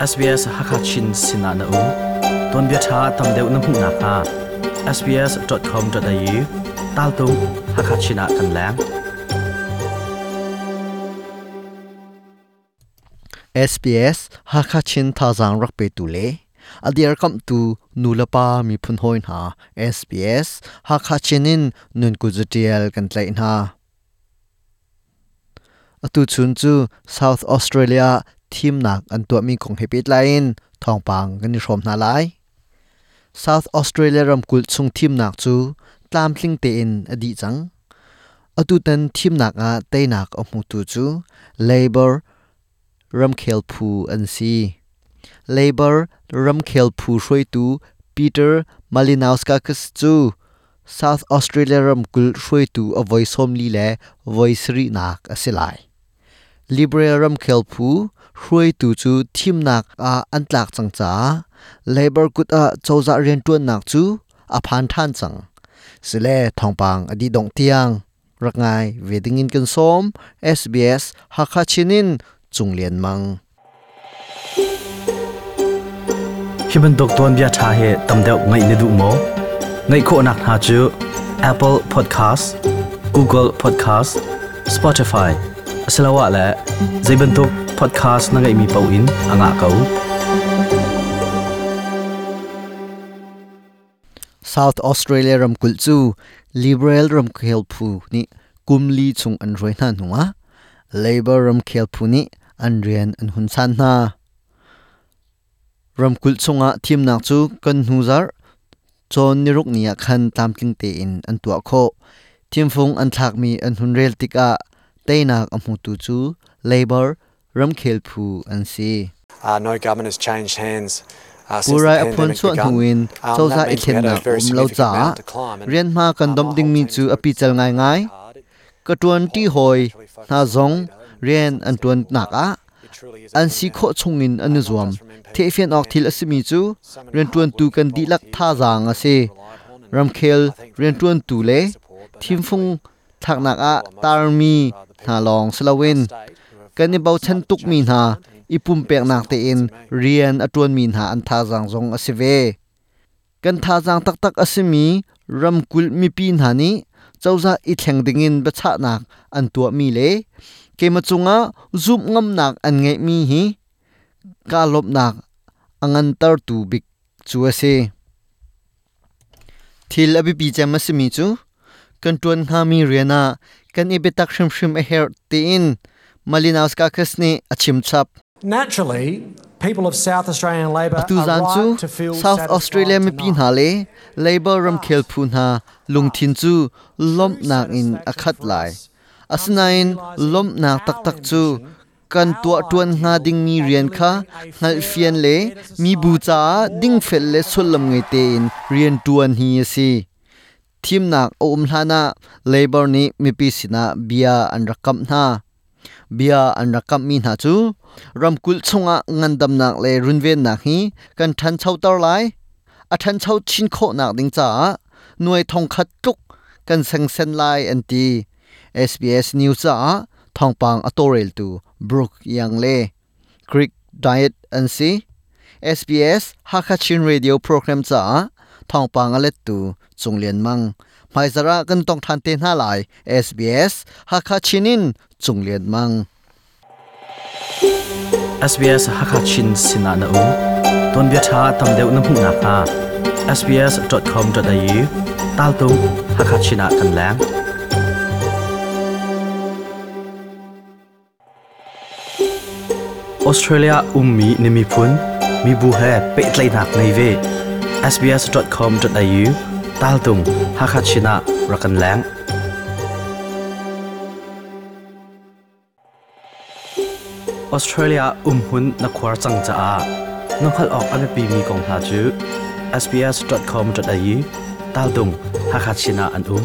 SBS Hakachin Sinana U Ton bia tha tam deu na mu na ka sbs.com.au tal tu Hakachina kan lang SBS Hakachin thazang rakpe tu le adir kam tu nulapa mi phun hoin ha SBS Hakachinin nun kuzutial kan tlai na atu chun chu South Australia ทีมหนักอันตัวมีของเฮปิดไลน์ทองปังกันนิชมนาไล South Australia รำกุลชงทีมหนักจูตามสิงเตนอดีจังอดุตันทีมหนักอาเตนักอมุตุจู Labor รำเคลพูอันซี Labor รำเคลพูช่วยตู Peter Malinowskakis จู South Australia รำกุลช่วยตู A Voice Home ลีแล Voice รีนักอสิไล Liberal รำเคลพู hroi tu chu thim nak, a antlak changcha labor kut, a chawza rian tuan nak chu, a phan than chang. Sile, thongpang adi dong tiang. Rangai vedingin kan som SBS hakha chinin chunglian mang. Hiban dok ton bia tha he tamdeu ngai ne du mo. Ngai kho nak ha chu, Apple Podcast, Google Podcast, Spotify asalawa la zaiban tok podcast na ngay mi pau in, anga South Australia ram kul liberal ram khel ni kumli chung an roi na nuwa labor ram khel ni, an rian an hun san na. Ram kul chunga thim nak chu, kan huzar chon niruk nia khan tam tling te in an tua kho. Thim phung an thak mi an hun rel tika teinak amu tu chu labor ram khel phu an si. Uh, no government has changed hands. Purai pandemic chuan chawza that i means we thlen had na a very um lo cha rian ma kan um, dom ding mi chu api chal ngai ngai. ka tuan ti hoi na zong. rian an tuan nak a. a an si kho chungin an zuam. the fian ok thil asimi chu. Rian tuan tu kan di lak tha zang ase ram khel rian tuan tu le. thim phung thak nak a. tar mi. na long slawin kan ni bau chan tuk mi na ipum pek nak te in, rian atun mi na an tha jang jong asive kan tha jang tak tak asimi ram kul mi pi na ni chawza i thleng ding in ba cha nak, an tua mi le. Ke ma chunga zup ngam nak an nge mi hi, ka lop nak angan tar tu bik chu ase thil abi pi cham simi chu, kan tuan kha mi riana kan ibe tak shrim shrim a e her te in malinaus ka khasni achim chap Naturally, people of South Australian Labor are right to feel South Australia mi pin ha le Labor ram khel phun ha lungthin chu lom nak in akhat lai asnain lom nak tak tak chu kan tua tuan nga ding mi rian kha ngal fian le mi bu cha ding fel le sulam ngai te in rian tuan hi asi thim nak om hlana labor ni mi pi sina bia an rakam na bia an rakam mi na chu ramkul chunga ngandam nak le runven na hi kan than chau tar lai a than chau chin kho nak ding cha nuai thong khat tuk kan sang sen lai an ti SBS News cha thong pang atorel tu brook yang le creek diet an si SBS Hakachin radio program cha thong pang alet tu chunglen mang ไมซาระกันต้องทันเตนห้าหลาย SBS ฮักคาชินินจุงเลียนมัง SBS ฮักคาชินสินานาอูต้นเบียชาทำเดวน้ำหุ่นนาคา sbs.com.au ตาลตุงฮักคาชินากันแล้ว Australia ummi nimi phun mi bu he pe tlai nak nei ve sbs.com.au tal tung Hakachina rakan lang Australia umhun na khwar chang cha a nonghal ok an pi mi kong ha chu sbs.com.au tal dung ha khachina an um